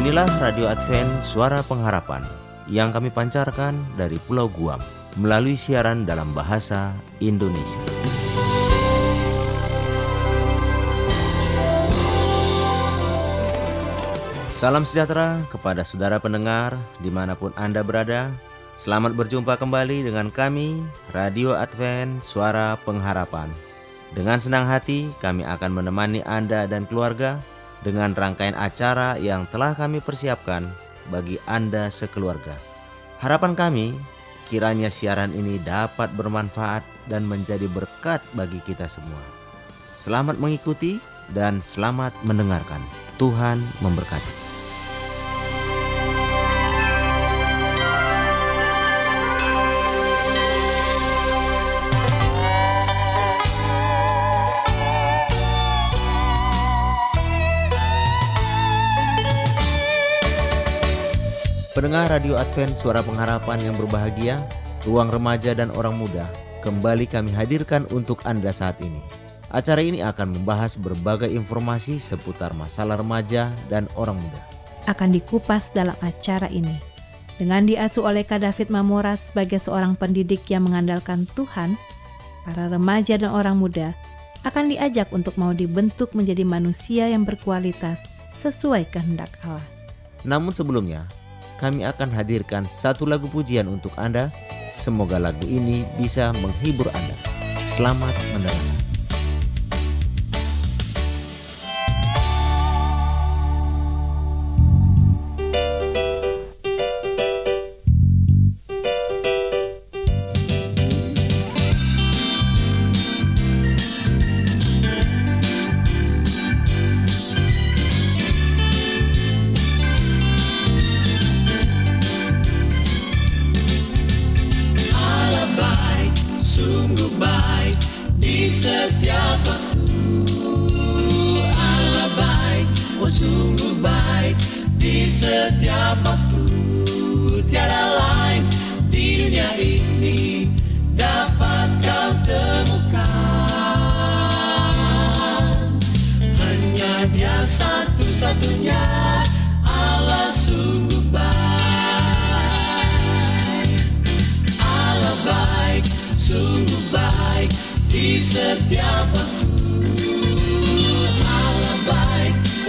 Inilah Radio Advent Suara Pengharapan yang kami pancarkan dari Pulau Guam melalui siaran dalam bahasa Indonesia. Salam sejahtera kepada saudara pendengar di mana pun Anda berada. Selamat berjumpa kembali dengan kami, Radio Advent Suara Pengharapan. Dengan senang hati kami akan menemani Anda dan keluarga dengan rangkaian acara yang telah kami persiapkan bagi Anda sekeluarga. Harapan kami, kiranya siaran ini dapat bermanfaat dan menjadi berkat bagi kita semua. Selamat mengikuti dan selamat mendengarkan. Tuhan memberkati. Pendengar Radio Advent Suara Pengharapan yang berbahagia, ruang remaja dan orang muda, kembali kami hadirkan untuk Anda saat ini. Acara ini akan membahas berbagai informasi seputar masalah remaja dan orang muda. Akan dikupas dalam acara ini. Dengan diasuh oleh Kak David Mamora sebagai seorang pendidik yang mengandalkan Tuhan, para remaja dan orang muda akan diajak untuk mau dibentuk menjadi manusia yang berkualitas sesuai kehendak Allah. Namun sebelumnya, kami akan hadirkan satu lagu pujian untuk Anda. Semoga lagu ini bisa menghibur Anda. Selamat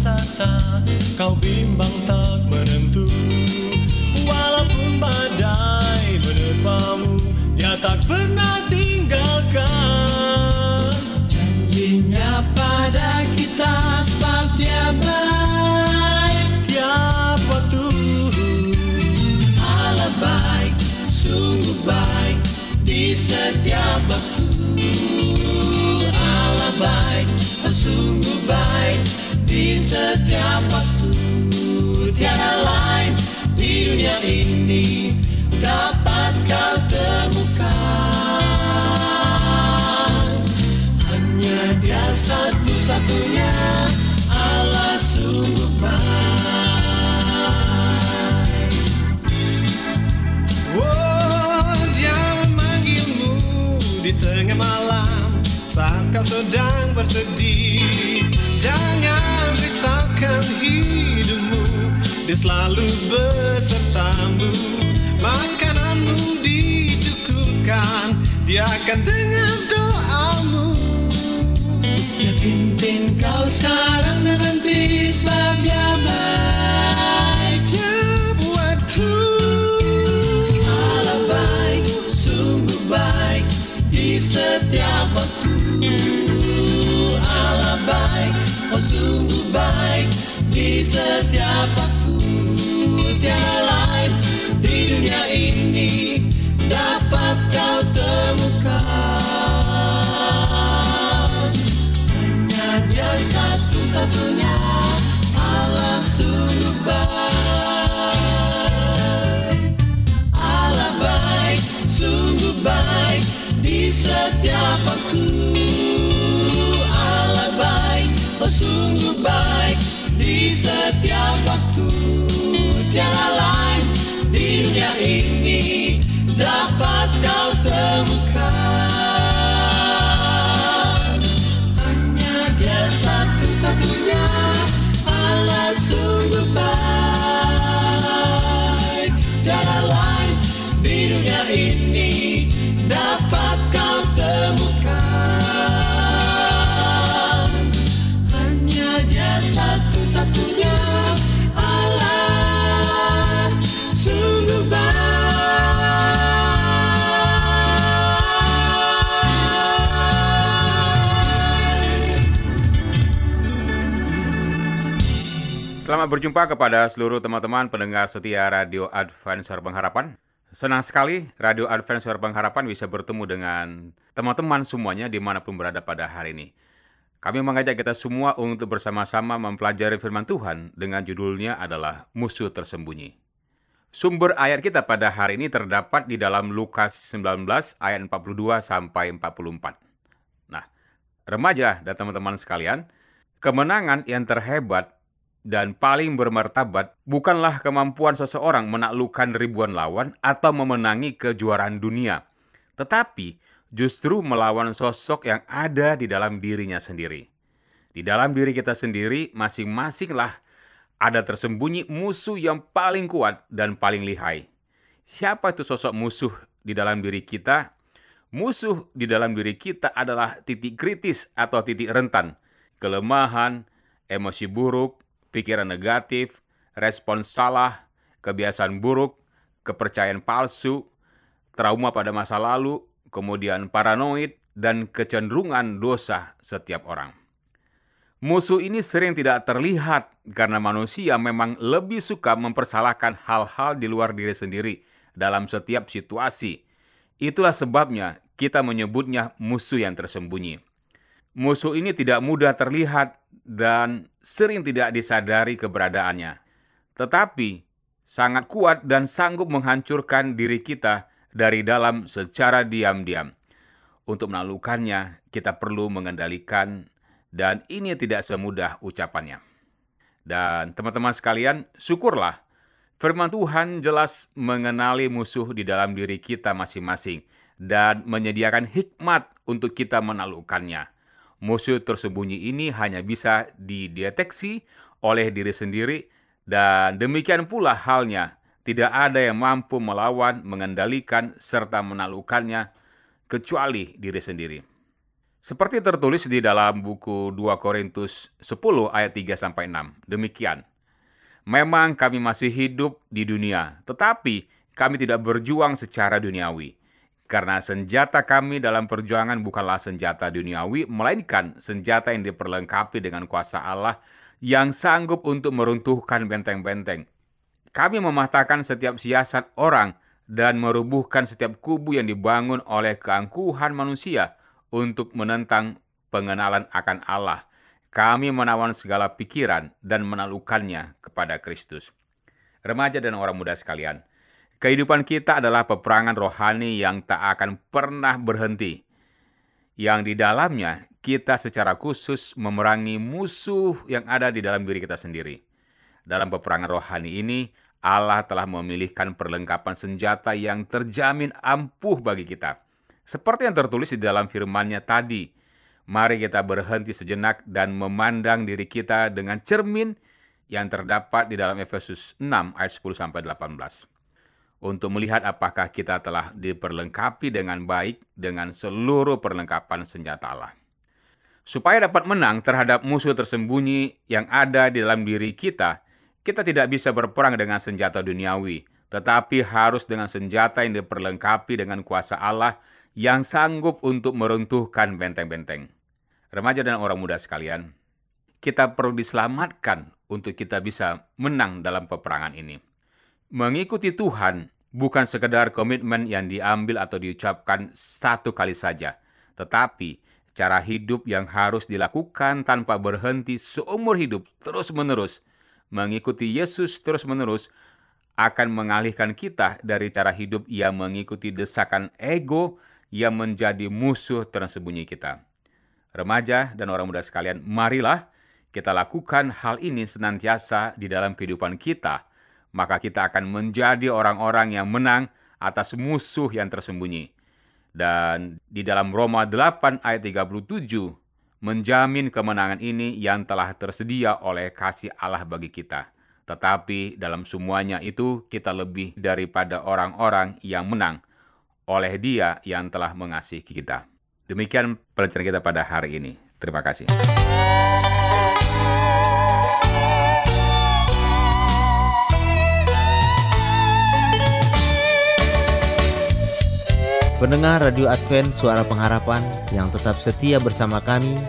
putus asa kau bimbang tak menentu. Walaupun badai menerpamu dia tak pernah tinggalkan. Janjinya pada kita sebab dia baik. Tiap waktu. Allah baik sungguh baik di setiap waktu. Allah baik, sungguh baik di setiap waktu. Tiada lain di dunia ini dapat kau temukan. Hanya dia satu-satunya Allah sungguh baik. Oh, dia memanggilmu di tengah malam saat kau sedang bersedih. Dia selalu besertamu. Makananmu dicukupkan, dia akan dengar doamu. Dia pimpin kau sekarang dan nanti sebab dia baik Tiap waktu. Allah baik, sungguh baik di setiap waktu Allah baik, oh sungguh baik di setiap Selamat berjumpa kepada seluruh teman-teman pendengar setia Radio Advent Suara Pengharapan. Senang sekali Radio Advent Suara Pengharapan bisa bertemu dengan teman-teman semuanya di mana pun berada pada hari ini. Kami mengajak kita semua untuk bersama-sama mempelajari firman Tuhan dengan judulnya adalah Musuh Tersembunyi. Sumber ayat kita pada hari ini terdapat di dalam Lukas 19 ayat 42 sampai 44. Nah, remaja dan teman-teman sekalian, kemenangan yang terhebat dan paling bermartabat bukanlah kemampuan seseorang menaklukkan ribuan lawan atau memenangi kejuaraan dunia, tetapi justru melawan sosok yang ada di dalam dirinya sendiri. Di dalam diri kita sendiri, masing-masinglah ada tersembunyi musuh yang paling kuat dan paling lihai. Siapa itu sosok musuh di dalam diri kita? Musuh di dalam diri kita adalah titik kritis atau titik rentan, kelemahan, emosi buruk, pikiran negatif, respon salah, kebiasaan buruk, kepercayaan palsu, trauma pada masa lalu, kemudian paranoid, dan kecenderungan dosa setiap orang. Musuh ini sering tidak terlihat karena manusia memang lebih suka mempersalahkan hal-hal di luar diri sendiri dalam setiap situasi. Itulah sebabnya kita menyebutnya musuh yang tersembunyi. Musuh ini tidak mudah terlihat dan sering tidak disadari keberadaannya, tetapi sangat kuat dan sanggup menghancurkan diri kita dari dalam secara diam-diam. Untuk menaklukkannya, kita perlu mengendalikan dan ini tidak semudah ucapannya. Dan teman-teman sekalian, syukurlah firman Tuhan jelas mengenali musuh di dalam diri kita masing-masing dan menyediakan hikmat untuk kita menaklukkannya. Musuh tersembunyi ini hanya bisa dideteksi oleh diri sendiri dan demikian pula halnya tidak ada yang mampu melawan, mengendalikan, serta menaklukkannya kecuali diri sendiri. Seperti tertulis di dalam buku 2 Korintus 10 ayat 3 sampai 6. Demikian. Memang kami masih hidup di dunia, tetapi kami tidak berjuang secara duniawi. Karena senjata kami dalam perjuangan bukanlah senjata duniawi, melainkan senjata yang diperlengkapi dengan kuasa Allah yang sanggup untuk meruntuhkan benteng-benteng. Kami mematahkan setiap siasat orang dan merubuhkan setiap kubu yang dibangun oleh keangkuhan manusia untuk menentang pengenalan akan Allah. Kami menawan segala pikiran dan menaklukkannya kepada Kristus. Remaja dan orang muda sekalian, kehidupan kita adalah peperangan rohani yang tak akan pernah berhenti. Yang di dalamnya kita secara khusus memerangi musuh yang ada di dalam diri kita sendiri. Dalam peperangan rohani ini, Allah telah memilihkan perlengkapan senjata yang terjamin ampuh bagi kita seperti yang tertulis di dalam firman-Nya tadi, mari kita berhenti sejenak dan memandang diri kita dengan cermin yang terdapat di dalam Efesus 6 ayat 10 sampai 18. Untuk melihat apakah kita telah diperlengkapi dengan baik dengan seluruh perlengkapan senjata Allah. Supaya dapat menang terhadap musuh tersembunyi yang ada di dalam diri kita, kita tidak bisa berperang dengan senjata duniawi, tetapi harus dengan senjata yang diperlengkapi dengan kuasa Allah yang sanggup untuk meruntuhkan benteng-benteng. Remaja dan orang muda sekalian, kita perlu diselamatkan untuk kita bisa menang dalam peperangan ini. Mengikuti Tuhan bukan sekedar komitmen yang diambil atau diucapkan satu kali saja, tetapi cara hidup yang harus dilakukan tanpa berhenti seumur hidup terus-menerus. Mengikuti Yesus terus-menerus akan mengalihkan kita dari cara hidup yang mengikuti desakan ego yang menjadi musuh tersembunyi kita. Remaja dan orang muda sekalian, marilah kita lakukan hal ini senantiasa di dalam kehidupan kita, maka kita akan menjadi orang-orang yang menang atas musuh yang tersembunyi. Dan di dalam Roma 8 ayat 37, menjamin kemenangan ini yang telah tersedia oleh kasih Allah bagi kita. Tetapi dalam semuanya itu kita lebih daripada orang-orang yang menang oleh Dia yang telah mengasihi kita. Demikian pelajaran kita pada hari ini. Terima kasih. Pendengar Radio Advent Suara Pengharapan yang tetap setia bersama kami,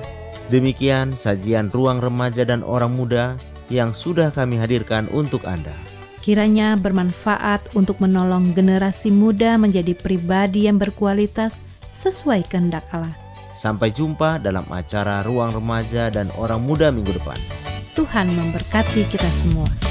demikian sajian ruang remaja dan orang muda yang sudah kami hadirkan untuk Anda. Kiranya bermanfaat untuk menolong generasi muda menjadi pribadi yang berkualitas sesuai kehendak Allah. Sampai jumpa dalam acara Ruang Remaja dan Orang Muda minggu depan. Tuhan memberkati kita semua.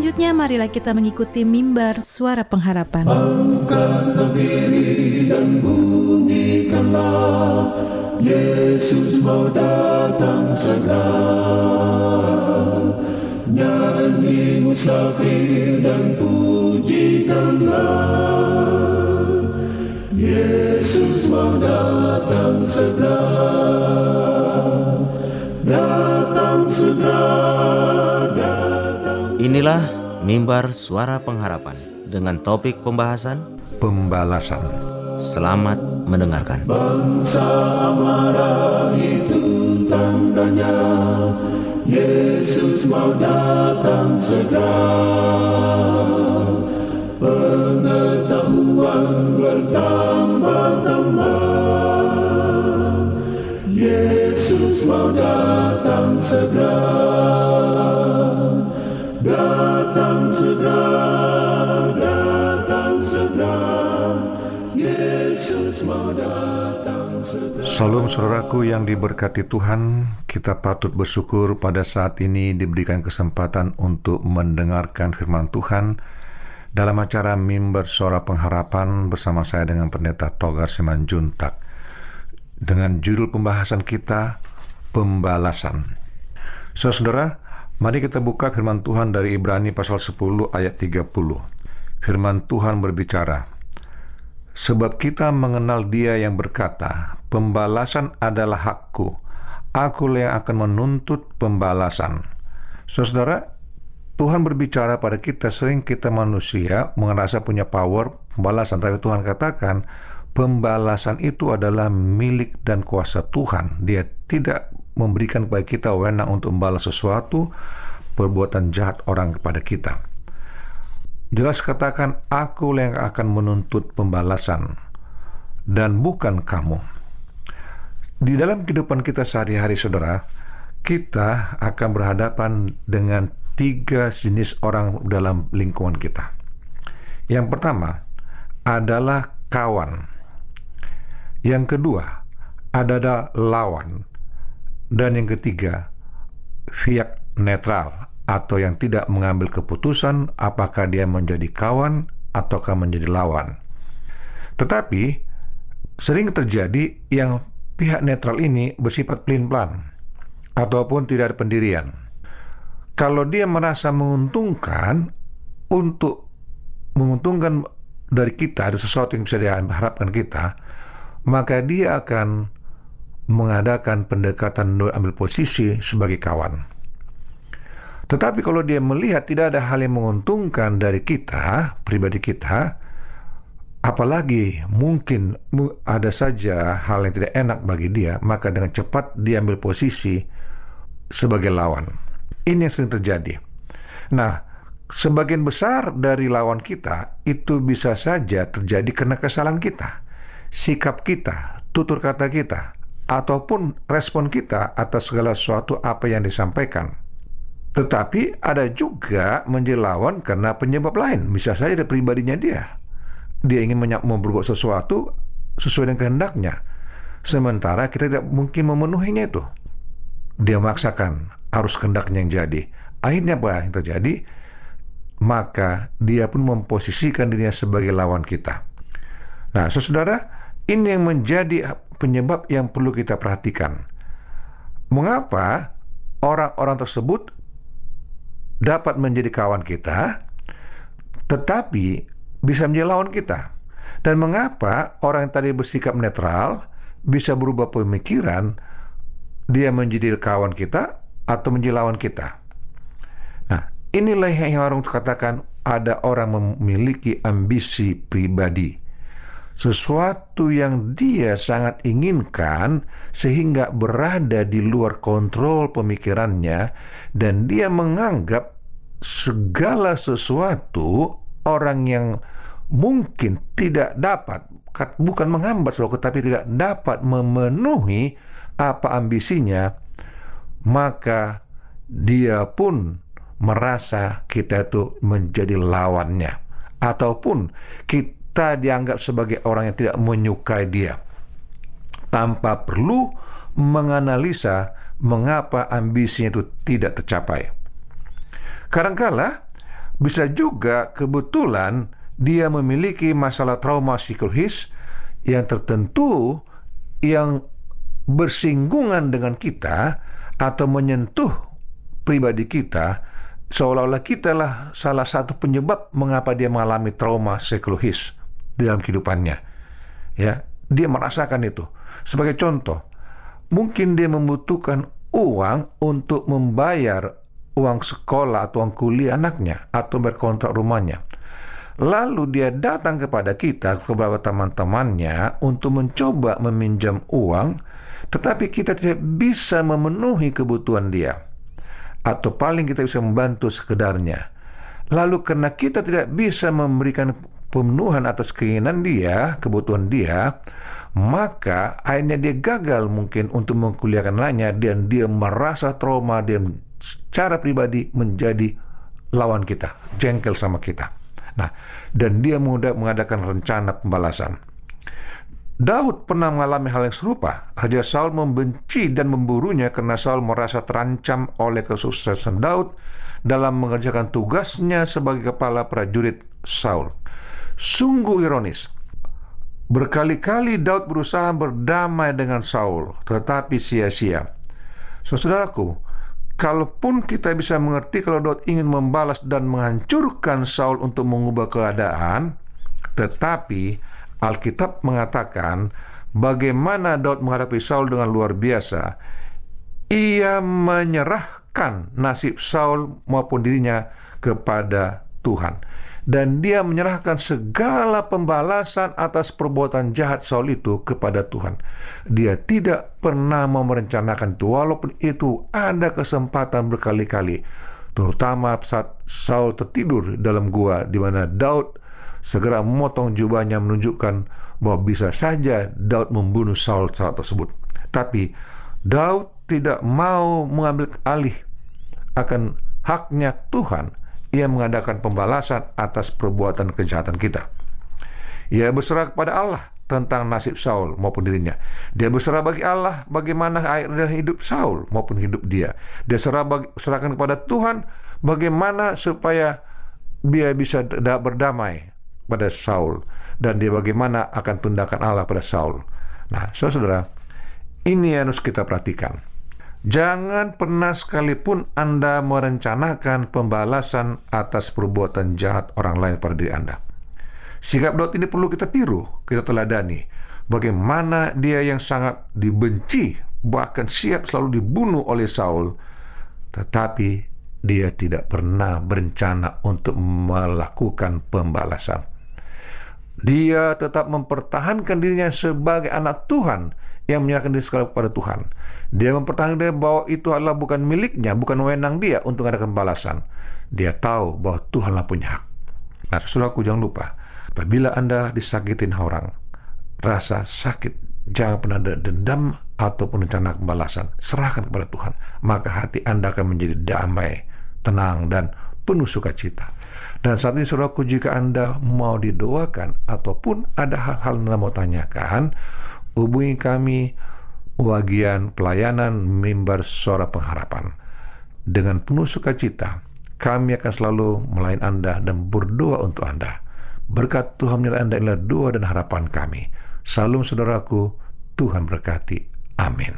Selanjutnya marilah kita mengikuti mimbar suara pengharapan. Yesus mau datang segera Nyanyi musafir dan pujikanlah Yesus mau datang segera Datang segera Inilah mimbar suara pengharapan dengan topik pembahasan pembalasan. Selamat mendengarkan. Bangsa marah itu tandanya Yesus mau datang segera Pengetahuan bertambah-tambah Yesus mau datang segera Salam saudaraku yang diberkati Tuhan, kita patut bersyukur pada saat ini diberikan kesempatan untuk mendengarkan firman Tuhan dalam acara Mimbar Suara Pengharapan bersama saya dengan Pendeta Togar Simanjuntak. Dengan judul pembahasan kita, pembalasan. Saudara, mari kita buka firman Tuhan dari Ibrani pasal 10 ayat 30. Firman Tuhan berbicara, Sebab kita mengenal dia yang berkata, pembalasan adalah hakku, aku yang akan menuntut pembalasan. Saudara, Tuhan berbicara pada kita, sering kita manusia merasa punya power pembalasan, tapi Tuhan katakan, pembalasan itu adalah milik dan kuasa Tuhan. Dia tidak memberikan kepada kita wewenang untuk membalas sesuatu perbuatan jahat orang kepada kita. Jelas katakan, aku yang akan menuntut pembalasan dan bukan kamu. Di dalam kehidupan kita sehari-hari, saudara, kita akan berhadapan dengan tiga jenis orang dalam lingkungan kita. Yang pertama adalah kawan. Yang kedua adalah lawan. Dan yang ketiga, pihak netral atau yang tidak mengambil keputusan apakah dia menjadi kawan ataukah menjadi lawan. Tetapi sering terjadi yang pihak netral ini bersifat pelin-pelan ataupun tidak ada pendirian. Kalau dia merasa menguntungkan untuk menguntungkan dari kita ada sesuatu yang bisa diharapkan kita, maka dia akan mengadakan pendekatan ambil posisi sebagai kawan. Tetapi kalau dia melihat tidak ada hal yang menguntungkan dari kita, pribadi kita, apalagi mungkin ada saja hal yang tidak enak bagi dia, maka dengan cepat dia ambil posisi sebagai lawan. Ini yang sering terjadi. Nah, sebagian besar dari lawan kita itu bisa saja terjadi karena kesalahan kita, sikap kita, tutur kata kita, ataupun respon kita atas segala sesuatu apa yang disampaikan. Tetapi ada juga menjadi lawan karena penyebab lain. Bisa saja dari pribadinya dia. Dia ingin mau berbuat sesuatu sesuai dengan kehendaknya. Sementara kita tidak mungkin memenuhinya itu. Dia memaksakan arus kehendaknya yang jadi. Akhirnya apa yang terjadi? Maka dia pun memposisikan dirinya sebagai lawan kita. Nah, saudara, ini yang menjadi penyebab yang perlu kita perhatikan. Mengapa orang-orang tersebut dapat menjadi kawan kita, tetapi bisa menjadi lawan kita. Dan mengapa orang yang tadi bersikap netral bisa berubah pemikiran, dia menjadi kawan kita atau menjadi lawan kita. Nah, inilah yang orang katakan ada orang memiliki ambisi pribadi sesuatu yang dia sangat inginkan sehingga berada di luar kontrol pemikirannya dan dia menganggap segala sesuatu orang yang mungkin tidak dapat bukan menghambat sesuatu tapi tidak dapat memenuhi apa ambisinya maka dia pun merasa kita itu menjadi lawannya. Ataupun kita kita dianggap sebagai orang yang tidak menyukai dia tanpa perlu menganalisa mengapa ambisinya itu tidak tercapai. Kadangkala bisa juga kebetulan dia memiliki masalah trauma psikologis yang tertentu yang bersinggungan dengan kita atau menyentuh pribadi kita seolah-olah kita lah salah satu penyebab mengapa dia mengalami trauma psikologis di dalam kehidupannya. Ya, dia merasakan itu. Sebagai contoh, mungkin dia membutuhkan uang untuk membayar uang sekolah atau uang kuliah anaknya atau berkontrak rumahnya. Lalu dia datang kepada kita, kepada teman-temannya untuk mencoba meminjam uang, tetapi kita tidak bisa memenuhi kebutuhan dia. Atau paling kita bisa membantu sekedarnya. Lalu karena kita tidak bisa memberikan pemenuhan atas keinginan dia, kebutuhan dia, maka akhirnya dia gagal mungkin untuk mengkuliahkan anaknya dan dia merasa trauma dan secara pribadi menjadi lawan kita, jengkel sama kita. Nah, dan dia mudah mengadakan rencana pembalasan. Daud pernah mengalami hal yang serupa. Raja Saul membenci dan memburunya karena Saul merasa terancam oleh kesuksesan Daud dalam mengerjakan tugasnya sebagai kepala prajurit Saul. Sungguh ironis. Berkali-kali Daud berusaha berdamai dengan Saul, tetapi sia-sia. Saudaraku, kalaupun kita bisa mengerti kalau Daud ingin membalas dan menghancurkan Saul untuk mengubah keadaan, tetapi Alkitab mengatakan bagaimana Daud menghadapi Saul dengan luar biasa. Ia menyerahkan nasib Saul maupun dirinya kepada Tuhan. Dan dia menyerahkan segala pembalasan atas perbuatan jahat Saul itu kepada Tuhan. Dia tidak pernah mau merencanakan itu, walaupun itu ada kesempatan berkali-kali. Terutama saat Saul tertidur dalam gua, di mana Daud segera memotong jubahnya menunjukkan bahwa bisa saja Daud membunuh Saul saat tersebut. Tapi Daud tidak mau mengambil alih akan haknya Tuhan ia mengadakan pembalasan atas perbuatan kejahatan kita. Ia berserah kepada Allah tentang nasib Saul maupun dirinya. Dia berserah bagi Allah bagaimana dan hidup Saul maupun hidup dia. Dia serah bagi, serahkan kepada Tuhan bagaimana supaya dia bisa berdamai pada Saul dan dia bagaimana akan tindakan Allah pada Saul. Nah, saudara, ini yang harus kita perhatikan. Jangan pernah sekalipun Anda merencanakan pembalasan atas perbuatan jahat orang lain pada diri Anda. Sikap Daud ini perlu kita tiru, kita teladani. Bagaimana dia yang sangat dibenci, bahkan siap selalu dibunuh oleh Saul, tetapi dia tidak pernah berencana untuk melakukan pembalasan. Dia tetap mempertahankan dirinya sebagai anak Tuhan yang menyerahkan diri sekali kepada Tuhan. Dia mempertahankan diri bahwa itu adalah bukan miliknya, bukan wewenang dia untuk mengadakan balasan. Dia tahu bahwa Tuhanlah punya hak. Nah, saudaraku jangan lupa, apabila Anda disakitin orang, rasa sakit jangan pernah ada dendam ataupun rencana balasan. Serahkan kepada Tuhan, maka hati Anda akan menjadi damai, tenang, dan penuh sukacita. Dan saat ini saudaraku jika Anda mau didoakan ataupun ada hal-hal yang mau tanyakan, hubungi kami bagian pelayanan mimbar suara pengharapan. Dengan penuh sukacita, kami akan selalu melayani Anda dan berdoa untuk Anda. Berkat Tuhan menyertai Anda adalah doa dan harapan kami. Salam saudaraku, Tuhan berkati. Amin.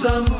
some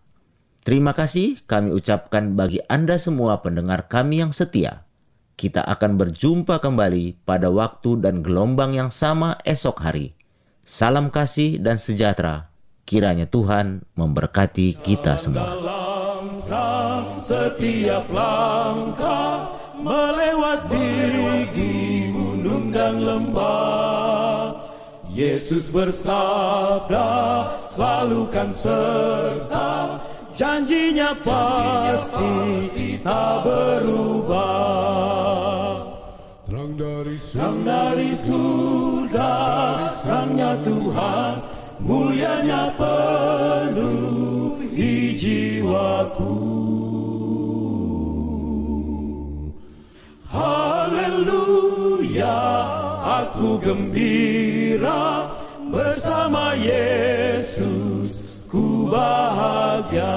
Terima kasih kami ucapkan bagi Anda semua pendengar kami yang setia. Kita akan berjumpa kembali pada waktu dan gelombang yang sama esok hari. Salam kasih dan sejahtera. Kiranya Tuhan memberkati kita semua. Setiap langkah melewati gunung dan lembah. Yesus bersabda selalu kan serta janjinya pasti tak berubah. Terang dari surga, dari surga, terangnya Tuhan, mulianya penuhi jiwaku. Haleluya, aku gembira bersama Yesus, ku bahagia.